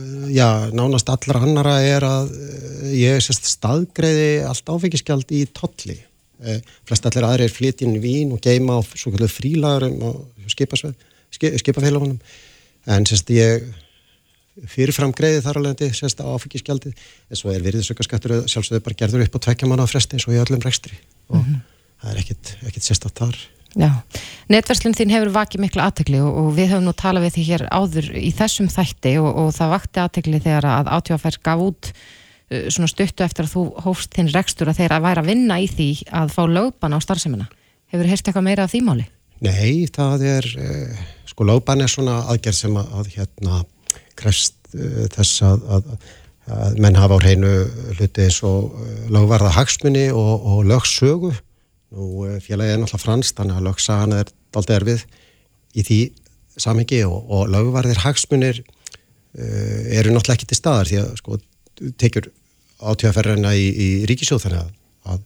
uh, já, nánast allra annara er að ég sérst staðgreiði allt áfengiskjald í tolli. Flest allir aðri er flytinn vín og geima á svo kallu frílagurum og skipafélagunum. En sérst ég fyrirfram greiði þar alveg sérst áfengiskjaldi en svo er virðisökkarskattur sjálfsögðu bara gerður upp á tvekja manna á fresti eins og í öllum rekstri og mm -hmm. það er ekkit, ekkit sérstatt þar. Netverslun þín hefur vakið miklu aðtegli og, og við höfum nú talað við því hér áður í þessum þætti og, og það vakti aðtegli þegar að átjóðafær gaf út uh, svona stuttu eftir að þú hófst þinn rekstur að þeirra væri að vinna í því að fá lögban á starfseminna. Hefur þið heyrst eitthvað meira af því máli? Nei, það er, uh, sko lögban er svona aðgerð sem að, að hérna krefst uh, þess að, að, að menn hafa á hreinu hluti eins og uh, lögvarða hagsmunni og, og lögsögu Nú eh, félagið er náttúrulega fransk þannig að lögsagan er doldið erfið í því samhengi og, og lögvarðir hagsmunir uh, eru náttúrulega ekki til staðar því að sko tekjur átíðaferðina í, í ríkisjóð þannig að, að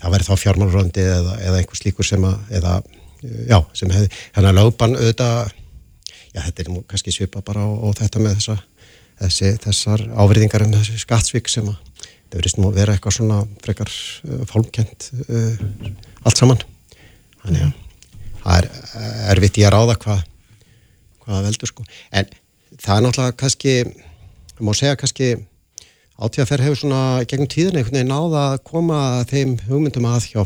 það verður þá fjármáluröndi eða, eða einhvers líkur sem að eða, já, sem hefði, þannig að lögban auðvitað, já þetta er nú kannski svipa bara á, á þetta með þessa þessi, þessar áverðingar um þessi skattsvík sem að það verðist nú að vera eitthvað svona frekar uh, fólkjent uh, allt saman. Þannig að það er erfitt í að ráða hvað hvað veldur sko. En það er náttúrulega kannski má segja kannski átíðaferð hefur svona gegnum tíðin einhvern veginn náða að koma þeim hugmyndum að hjá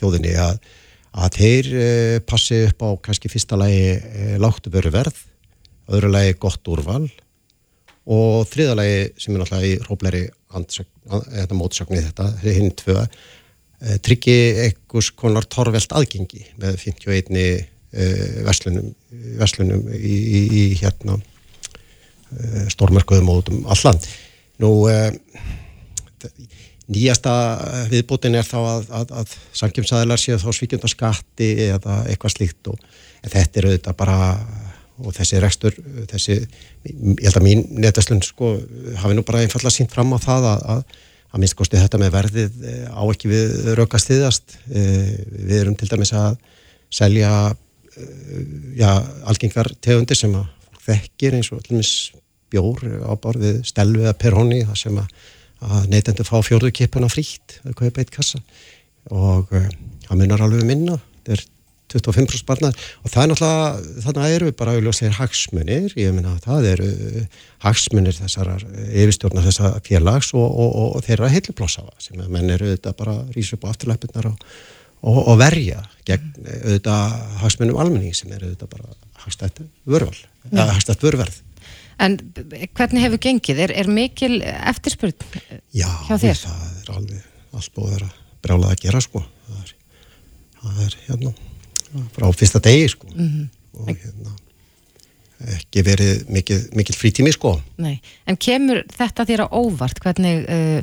þjóðinni að, að þeir eh, passi upp á kannski fyrsta lagi eh, láttu veru verð, öðru lagi gott úrval og þriða lagi sem er náttúrulega í róbleri þetta mótsöknið þetta, hinn tvö eh, tryggi einhvers konar torvelt aðgengi með 51 eh, verslunum, verslunum í, í, í hérna eh, stórmerkuðum út um alland nú nýjasta viðbútin er þá að, að, að samkjömsæðilar séu þá svíkjönda skatti eða eitthvað slíkt og þetta er auðvitað bara og þessi rekstur, þessi ég held að mín netvesslun sko hafi nú bara einfallega sínt fram á það að, að að minnst kosti þetta með verðið eh, á ekki við raukast þiðast eh, við erum til dæmis að selja eh, já, algengar tegundir sem að fólk þekkir eins og allir bjór á borðið stelvið að perhóni það sem að, að neytendur fá fjórðu kipuna frítt að kaupa eitt kassa. Og það munar alveg minna. Þetta er 25% barnar og það er náttúrulega, þannig eru bara auðvitað hagsmunir, ég meina það eru hagsmunir þessar yfirstjórnar þessar félags og, og, og, og þeirra heiluplosafa sem menn eru auðvitað bara rýsa upp á afturlæpurnar og verja gegn auðvitað hagsmunum almenning sem eru auðvitað bara hagstætt vörval, eða hagstætt vörverð. En hvernig hefur gengið? Er, er mikil eftirspurn Já, það er alveg allt búið að vera brjálað að gera sko. Það er, það er hérna frá fyrsta degi sko mm -hmm. og hérna ekki verið mikil, mikil frítími sko Nei. En kemur þetta þér á óvart hvernig uh,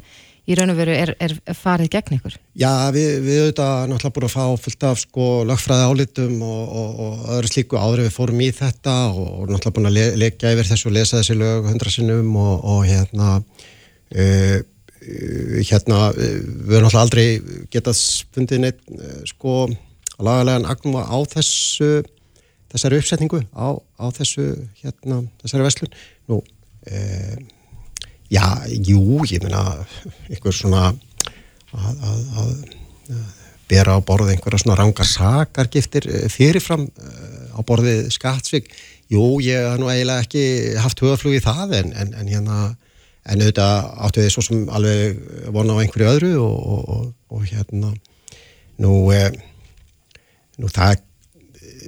í raun og veru er, er farið gegn ykkur? Já, við, við auðvitað náttúrulega búin að fá fullt af sko lagfræði álitum og, og, og öðru slíku áður við fórum í þetta og, og náttúrulega búin að le, leggja yfir þessu og lesa þessi lög hundra sinnum og hérna uh, hérna við höfum náttúrulega aldrei getað fundið neitt uh, sko lagalega agnum á þessu þessari uppsetningu á, á þessu hérna, þessari vestlun nú e, já, jú, ég meina einhver svona að, að, að bera á borðið einhverja svona ranga sakargiftir eh, fyrirfram eh, á borðið skattsvík jú, ég haf nú eiginlega ekki haft hugaflug í það en, en, en hérna en auðvitað áttu þið svo sem alveg vona á einhverju öðru og, og, og, og hérna. Nú e, Nú það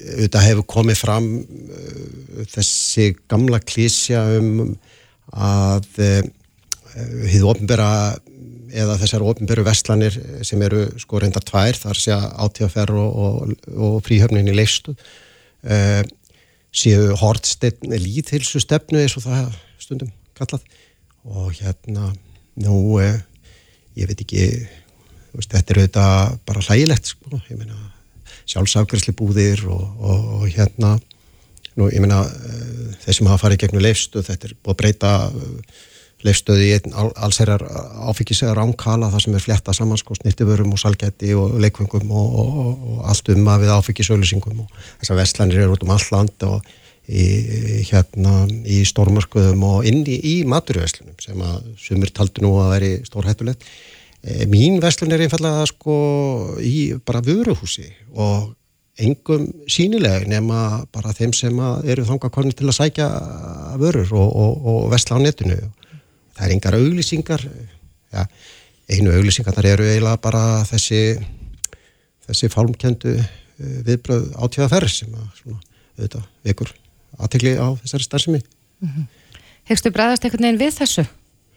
auðvitað hefur komið fram uh, þessi gamla klísja um að uh, hið ofnbæra eða þessar ofnbæru vestlanir sem eru sko reyndar tvær þar sé að átíðaferð og, og, og fríhöfnin í leistu uh, séu hortsteinn líðhilsu stefnu eins og það stundum kallað. Og hérna nú ég veit ekki veist, þetta er auðvitað bara hlægilegt sko, ég meina sjálfsafgjörsli búðir og, og, og hérna. Nú ég meina uh, þeir sem hafa farið gegnum leifstöð þetta er búið að breyta uh, leifstöði í einn allsherjar áfengisega ránkala það sem er fletta saman sko snittiförum og salgætti og leikvöngum og, og allt um að við áfengisauðlýsingum og þessar vestlanir eru út um all land og í, hérna í stórmörkuðum og inn í, í maturveslunum sem að sumir taldu nú að veri stórhættulegt. Eh, mín vestlun er einfallega sko í bara vöruhúsi og engum sínileg nema bara þeim sem eru þanga konið til að sækja vörur og, og, og vestla á netinu. Það er engar auglýsingar, ja, einu auglýsingar þar eru eiginlega bara þessi, þessi fálmkendu eh, viðbröð átíðaferð sem að svona, auðvitað, vekur aðtegli á þessari starfsemi. Mm -hmm. Hegstu bræðast einhvern veginn við þessu?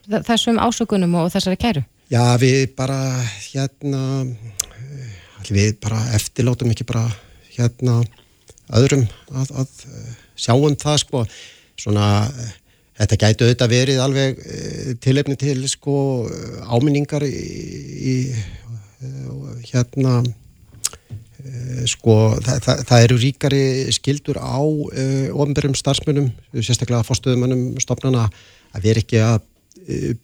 Þessum ásökunum og þessari kæru? Já, við bara hérna við bara eftirlátum ekki bara hérna öðrum að, að sjáum það sko. Svona þetta gætu auðvitað verið alveg tilefni til sko áminningar í, í hérna sko það, það, það eru ríkari skildur á ofnbjörnum starfsmunum, sérstaklega fórstöðumannum stopnana að vera ekki að Eh,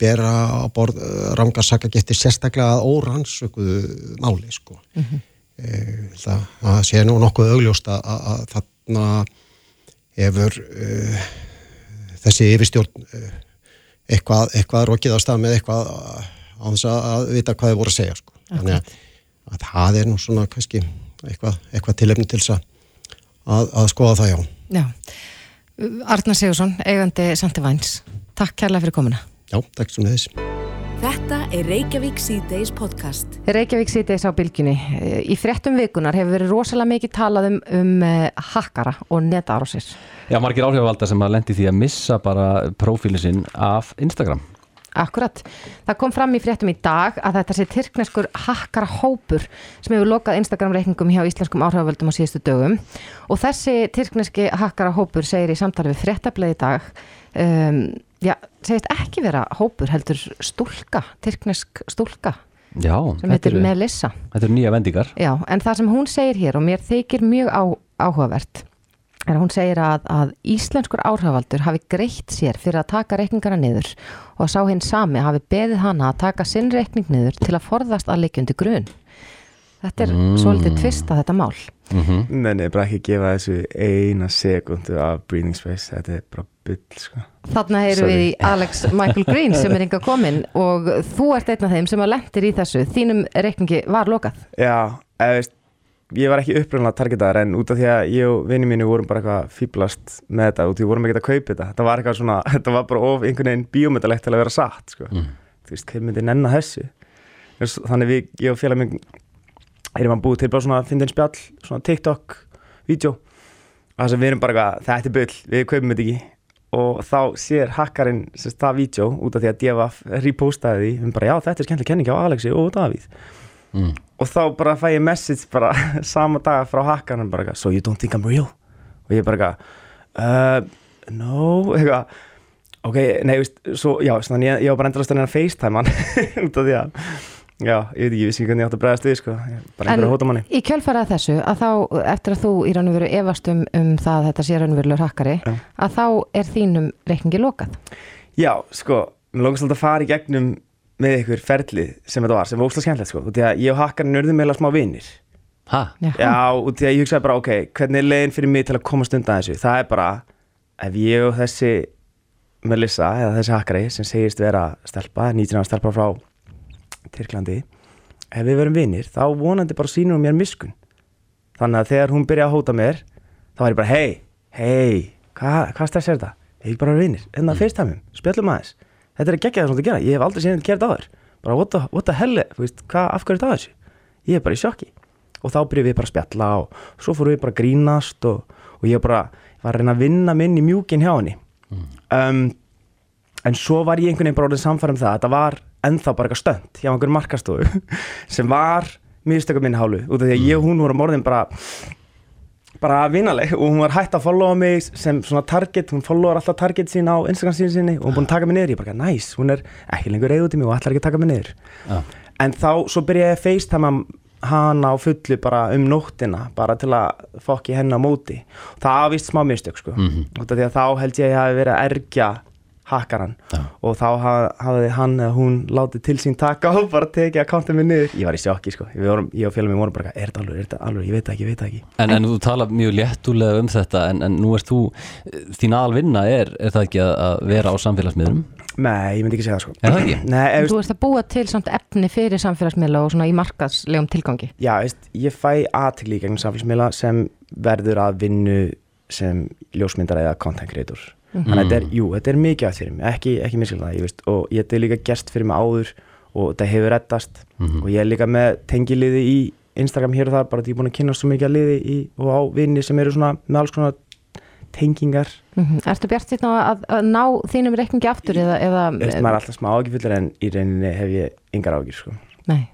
bera á borð eh, rangarsaka getur sérstaklega að órannsökuðu máli sko. Mm -hmm. það, það sé nú nokkuð augljóst að, að þarna hefur uh, þessi yfirstjórn uh, eitthvað, eitthvað rokið á stað með eitthvað á þess að vita hvað þið voru að segja sko. þannig að, að það er nú svona kannski eitthvað, eitthvað tilefni til þess að, að skoða það já Já, Arnar Sigursson, eigandi Santi Væns, takk kærlega fyrir komuna. Já, takk sem þess Þetta er Reykjavík C-Days podcast. Reykjavík sýtis á bylginni. Í fréttum vikunar hefur verið rosalega mikið talað um, um uh, hakkara og netarósir. Já, margir áhrifavaldar sem að lendi því að missa bara prófílinn sinn af Instagram Akkurat. Það kom fram í fréttum í dag að þetta sé tyrkneskur hakkara hópur sem hefur lokað Instagram-reikningum hjá íslenskum áhrifavöldum á síðustu dögum og þessi tyrkneski hakkara hópur segir í samtali við fréttablaði í dag um, já, segist ekki vera hópur heldur stúlka, tyrknesk stúlka Já, sem þetta heitir eru, Melissa. þetta eru nýja vendingar Já, en það sem hún segir hér og mér þykir mjög á, áhugavert er að hún segir að, að íslenskur áhrifavaldur hafi greitt sér fyrir að taka reikningana niður og að sá hinn sami hafi beðið hana að taka sinn reikning niður til að forðast að leikjundi grun. Þetta er Mm. svolítið tvist að þetta mál. Nei, nei, bara ekki gefa þessu eina sekundu af breathing space, þetta er bara byll, sko. Þarna Sorry. við í Alex Michael Green sem er enga komin og þú ert einn af þeim sem að lendir í þessu. Þínum reikningi var lokað. Já, eða veist, ég var ekki upprunnilega targetaðar en út af því að ég og vinni mínu vorum bara eitthvað fýblast með þetta og því vorum ekki að kaupa þetta. Þetta var eitthvað svona, þetta var bara of einhvern veginn bíómyndalegt til að vera satt, sko. Þú veist, hver myndi nenna þessu? Þess- Þannig við, ég og félag minn, erum að búið til bara svona fyndin spjall, svona TikTok-vídeó og það sem við erum bara eitthvað, þetta er bull, við kaupum þetta ekki og þá sér hakkarinn það vídeo út af því að Devaf repostaði því, við bara já þetta er skemmtileg kenning á Alexi og Davíð. Mm. og þá bara fæ ég message bara sama dag frá hakkarinn bara so you don't think I'm real? Og ég bara uh, no, eitthvað ok, nei, veist, svo, já, þannig ég, ég var bara endalast að að facetime hann út af því að já, ég veit ekki, ég vissi ekki hvernig ég átti að bregðast við sko, bara einhverja hóta manni í kjölfarað þessu að þá, eftir að þú í raun og veru efast um, um það að þetta sé raun og verulegur hakkari, Já. að þá er þínum reikningi lokað. Já, sko, mér lókast alltaf að fara í gegnum með ykkur ferlið sem þetta var, sem var óslega skemmtilegt, sko, út í að ég og hakkarinn urðum meila smá vinnir. Ha? Já, út í að ég hugsaði bara, ok, hvernig er leiðin fyrir mig til að komast undan þessu? Það er bara, ef ég og þessi Melissa, eða þessi hakkari, sem segist vera stelpa, 19 ára stelpa frá Tyrklandi, ef við verum vinnir, þá vonandi bara sínur hún mér miskun. Þannig að þegar hún byrjaði að hóta mér, þá var ég bara, hei, hei, hvað hva stress er þetta? Ég er bara vinnir, enna mm. fyrst hæmum, spjöllum aðeins. Þetta er að gegja það sem þetta gera, ég hef aldrei þetta gert á þér. Bara, what the, what the hell, veist, hvað, af hverju er þetta á þessu? Ég er bara í sjokki. Og þá byrjuðum við bara að spjalla og svo fórum við bara að grínast og, og ég bara, var að reyna að vinna minn í mjúkin hjá henni. Um, en svo var ég einhvern veginn bara orðin samfærum það að þetta var ennþá bara eitthvað stönd hjá einhverjum markastofu sem var mistökum minn hálfu út af því að ég og hún vorum orðin bara bara vinaleg og hún var hægt að followa mig sem svona target, hún followar alltaf target sín á Instagram sín sinni og hún er búin að taka mig niður ég bara, næs, hún er ekki lengur reyð út í mig og ætlar ekki að taka mig niður. Já. en þá, svo byrja ég að facetime hana á fullu bara um nóttina bara til að fokki henni á móti. Það vist smá mistök sko. Því að þá held ég að ég hafi verið að ergja hakkaran Já. og þá ha- hafði hann eða hún látið til sín taka og bara tekið akkantið mig niður ég var í sjokki sko, vorum, ég og félagum vorum bara er þetta alveg, er þetta alveg, ég veit ekki, ég veit ekki En, en þú tala mjög léttulega um þetta en, en nú ert þú, þín aðalvinna er, er það ekki að, að vera á samfélagsmiðlum? Nei, ég myndi ekki segja það sko Er það ekki? Nei, ef, Þú ert að búa til samt efni fyrir samfélagsmiðla og svona í markaðslegum tilgangi. já, veist, ég fæ aðtikli í gegnum samfélagsmiðla sem verður að vinnu sem ljósmyndar eða content creator þannig að þetta er, jú, þetta er mikið að fyrir mig ekki, ekki miskilna það, ég veist og ég er líka gerst fyrir mig áður og þetta hefur reddast. Og ég er líka með tengiliði í Instagram hér og þar bara því ég er búin að kynna svo mikið að liði í, og á vinni sem eru svona með alls konar tengingar. Mm Ertu bjart sýtt á að, að ná þínum reikningi aftur eða, eða veist, maður er alltaf smá ágifullir en í reyninni hef ég yngar ágjur sko. Nei,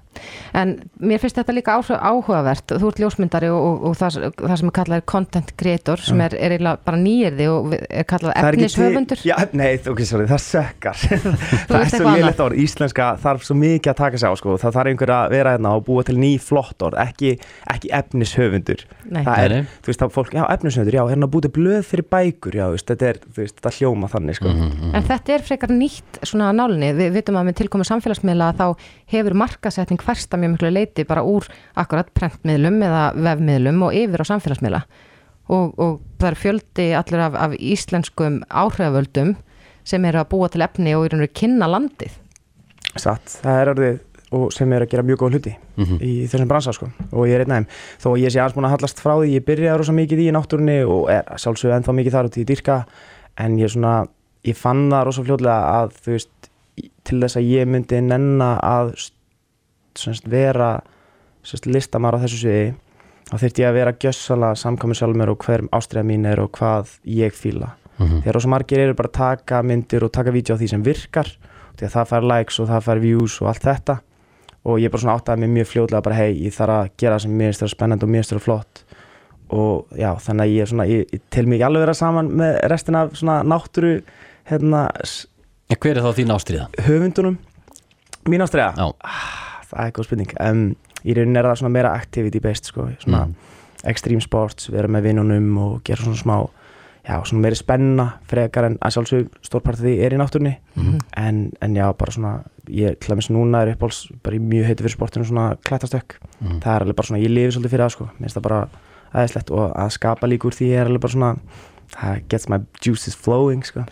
en mér finnst þetta líka áhuga- áhugavert, þú ert ljósmyndari og, og, og það, það sem er kallað content creator sem er, er bara nýjirði og er kallað Það efnishöfundur. Já, nei, ok, sorry, það sökkar. Það er svo eitthvað liðlegt orð, íslenska þarf svo mikið að taka sig á sko. það þarf einhver að vera hérna og búa til ný flott orð ekki, ekki efnishöfundur. Nei. það er, þú veist, þá fólk, já, efnishöfundur já, hérna til blöð fyrir bækur, já, veist, þetta er þú veist, þetta hljóma þannig, sko. En þetta er frekar nýtt svona að nálinni, við vitum að með tilkomu samfélagsmiðla þá hefur markasetning hversta mjög miklu leiti bara úr akkurat prentmiðlum eða vefmiðlum og yfir á samfélagsmiðla. Og, og það er fjöldi allur af, af íslenskum áhrifavöldum sem eru að búa til efni og eru að kynna landið. Satt, það er orðið og sem er að gera mjög góð hluti í þessum bransa sko. Og ég er einn af þeim. Þó að ég sé alls búin að hallast frá því ég byrjaði rosa mikið í náttúrunni og er sjálfsögðu ennþá mikið þar út í dyrka en ég svona, ég fann það rosa fljóðlega að þú veist í- til þess að ég myndi nenna að semst, vera semst, listamar á þessu sviði þá þurfti ég að vera gjössalega samkvæmur sjálf mér og hver ástriða mín er og hvað ég fíla. Þegar rosa margir eru bara að taka myndir og taka vídeo á því sem virkar því að það fær likes og það fær views og allt þetta og ég bara svona áttaði mig mjög fljóðlega bara hei, ég þarf að gera það sem mér finnst vera spennandi og mér vera flott. Og já, þannig að ég, er svona, ég, ég tel mig ekki alveg vera saman með restina af svona náttúru hérna, hver er þá þín ástriða? höfundunum. Mín ástriða, Já, það er góð spurning. Um, í rauninni er það svona meira activity based sko, svona Mm. extreme sports vera með vinnunum og gera svona smá já, svona meiri spenna frekar en að sjálfsög stórpart af því er í náttúrunni. En, en já, bara svona ég klæmis núna er uppáls bara í mjög heitu fyrir sportinu svona klættastökk Mhm. það er alveg bara svona, ég lifi svolítið fyrir það sko. Mér finnst það bara aðeinslegt og að skapa líka úr því er alveg bara svona það gets my juices flowing sko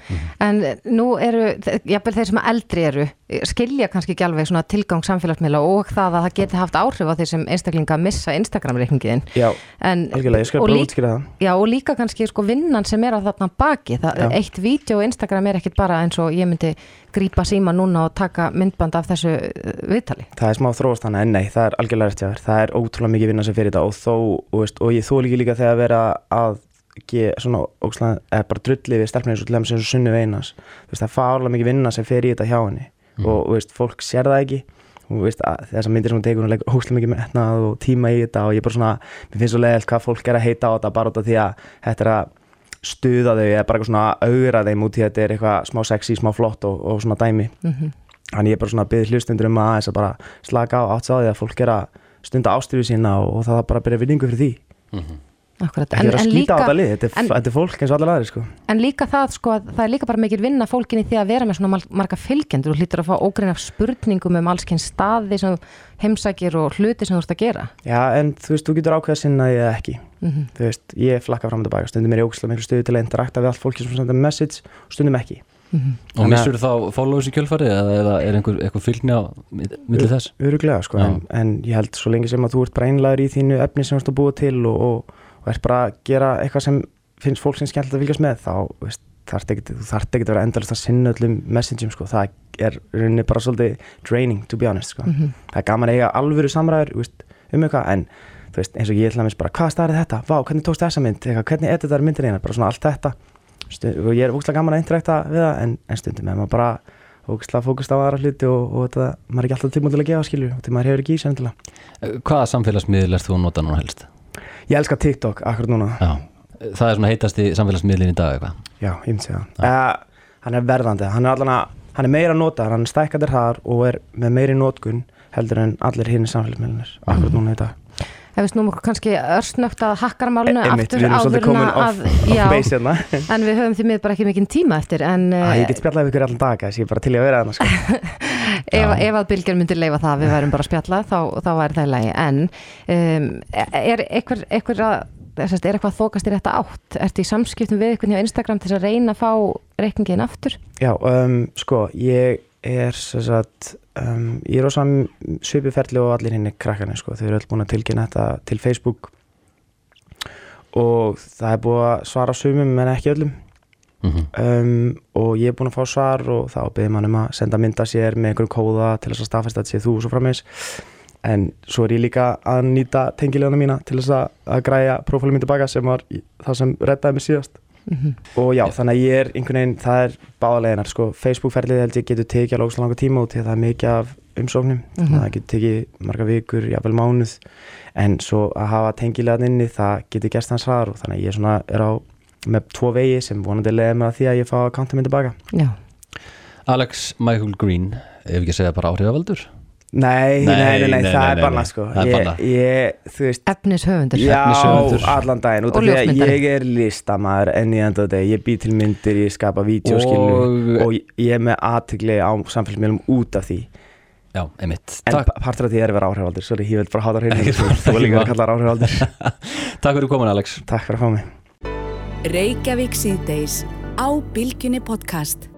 En nú eru, jafnvel þeir sem eldri eru, skilja kannski ekki alveg svona tilgang samfélagsmiðla og það að það geti haft áhrif á þeir sem einstaklinga að missa Instagram-reikningiðin. já, En, algjörlega, ég skal bara útskýra það Já, og líka kannski sko vinnan sem er að þarna baki. Það, eitt vídeo á Instagram er ekkit bara eins og ég myndi grípa síma núna og taka myndband af þessu uh, viðtali. það er smá þróast þannig en nei, það er algjörlega rétt hjá þér það er ótrúlega mikið vinna sem fyrir þetta og þó, og, veist, og ég þó líka líka þegar vera að ge, svona, ókslega, eða bara drulli við stelpnir eins og til dæmis eins og sunnu veinas veist, það er fárlega mikið vinna sem fer í þetta hjá henni. Og veist, fólk sér það ekki. Og veist, að, þessar myndir sem hún tekur hún leggur ókslega mikið metnað og tíma í þetta. Og ég bara svona, mér finnst svo leiðilt hvað fólk er að heita á þetta bara út af því að þetta er að stuða þau eða bara eitthvað svona augra þeim út í þetta er eitthvað smá sexy, smá flott og, og svona dæmi. Þannig ég er bara svona að byggja hlustundur um að aðeins að bara slaka á átt á því að fólk er að stunda ástriðu sína og, og það bara byrja vinningu fyrir því. Akkurat. Ekki vera að skýta á þetta lið, þetta er, en, þetta er fólk eins og allar aðri sko. en líka það sko að það er líka bara mikil vinna fólkin í því að vera með svona marga fylgjendur og hlýtur að fá ógrein af spurningum um alls kynns staði sem heimsækir og hluti sem þú ert að gera. Já, en þú veist, þú getur ákveða sinna eða ekki. Þú veist, ég flakka fram og tilbaka, stundum er ég ógæslega miklu stuði til að interakta við allt fólki sem senda message og stundum ekki. og Þannig að- missur þá followers í kjölfari eða, eða er einhver, einhver fylgni á milli þess? Öruglega, sko, en, en ég held svo lengi sem að þú ert bara einlægur í þínu efni sem þú ert að búa til og, og, og ert bara að gera eitthvað sem finnst fólk sem skemmtilegt að fylgjast með þá veist, þarft ekki, þú þarft ekki að vera endalist að sinna öllum messageum, sko, það er í rauninni bara svolítið draining, to be honest, sko. Það er gaman að eiga alvöru samræður veist, um eitthvað, en þú veist, eins og ég ætla að bara, hvað starfið þetta, vá, hvernig tókst þessa mynd? Eitthvað, hvernig er þetta myndir eina, bara svona allt þetta. Stund, og ég er ógæslega gaman að interakta við það en, en stundum er maður bara ógæslega fókust á aðra hluti og, og þetta, maður er ekki alltaf tilbúin til að gefa skilju og því maður hefur ekki í nota? Ég elska TikTok akkurat núna. Já, það er svona heitasti samfélagsmiðlin í dag eitthvað? Já, ég myndi segja uh, Hann er verðandi, hann er allan að hann er meira notaður, hann er stækkaður hraðar og er með meiri notkun heldur en allir hinn samfélagsmiðlunir akkurat núna í dag Ef við snúum okkur kannski örsnögt að hakkarmálunu Einmitt, aftur við erum svolítið áður en komin að, off, off já, base hérna. En við höfum því miður bara ekki mikinn tíma eftir en Æ, Ég get spjallað ykkur allan dag, ég er bara til að vera þarna sko. ef, ef að Bylgjör myndir leifa það að við værum bara að spjalla þá, þá væri það í lagi. En um, er eitthvað, eitthvað að er eitthvað að þokast í þetta átt? Ertu í samskiptum við eitthvað hjá Instagram til að reyna að fá reikningin aftur? Já, um, sko, ég er sagt, um, ég er á sam svipiferli og allir hinn krakkarnir, sko, þau eru öll búin að tilkynna þetta til Facebook. Og það er búið að svara sumum en ekki öllum. Mhm. um, og ég er búin að fá svar og þá beðið mann um að senda mynda sér með einhverjum kóða til þess að staðfesta að þetta sé þú og svo frammeins en svo er ég líka að nýta tengilegana mína til þess að, að græja prófálum mín tilbaka sem var það sem reddaði mig síðast og já, þannig að ég er einhvern veginn, það er báðaleginar sko, Facebook-ferlið held ég getur tekið alveg ógeðslega langa tíma út því að það er mikið af umsóknum. Það getur tekið marga vikur, jafnvel mánuð. En svo að hafa tengilegan inni það getur gerst hans hraðar og þannig að ég svona er á með tvo vegi sem vonandi leiði mig að því að ég fá akkántum minn tilbaka Já, Alex Michael Green, ef ekki að segja bara áhrifavaldur Nei, nei, Nei, nei, nei, það er nei. sko. veist efnishöfundur. Já, allan daginn út Og af því að ljósmyndari. ég er listamæður enn í enda deg, ég bý til myndir, ég skapa vídeoskilu Og- og ég- er með aðtegli á samfélagsmiðlum út af því. Já, einmitt. En partur af því er að vera áhrifaldur sorry, ég vil bara það hreinu þú vil líka að kalla áhrifaldur takk fyrir komin Alex. Takk fyrir að fá mig. Reykjavík síðdeis á Bylgjunni podcast.